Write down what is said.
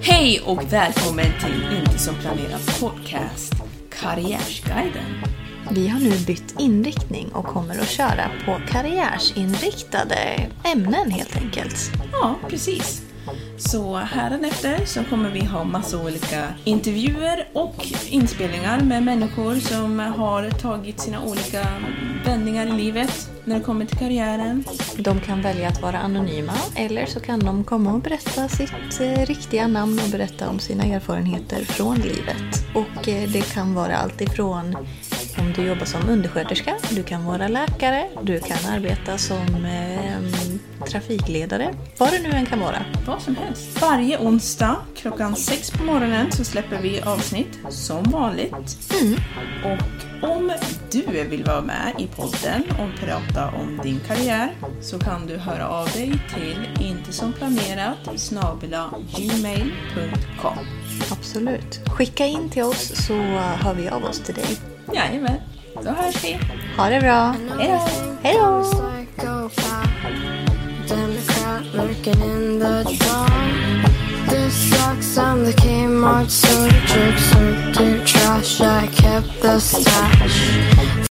Hej och välkommen till Inte som planerat podcast, Karriärsguiden. Vi har nu bytt inriktning och kommer att köra på karriärsinriktade ämnen helt enkelt. Ja, precis. Så hädanefter så kommer vi ha massa olika intervjuer och inspelningar med människor som har tagit sina olika vändningar i livet när det kommer till karriären. De kan välja att vara anonyma eller så kan de komma och berätta sitt eh, riktiga namn och berätta om sina erfarenheter från livet. Och eh, det kan vara allt ifrån om du jobbar som undersköterska, du kan vara läkare, du kan arbeta som eh, trafikledare, vad det nu än kan vara. Vad som helst. Varje onsdag klockan sex på morgonen så släpper vi avsnitt som vanligt. Mm. Och om du vill vara med i podden och prata om din karriär så kan du höra av dig till inte som planerat gmail.com. Absolut. Skicka in till oss så hör vi av oss till dig. Jajamän, då hörs vi. Ha det bra! Hej då! Democrat in the dark. This sucks, I'm the Kmart of jerk, circuit trash. I kept the stash.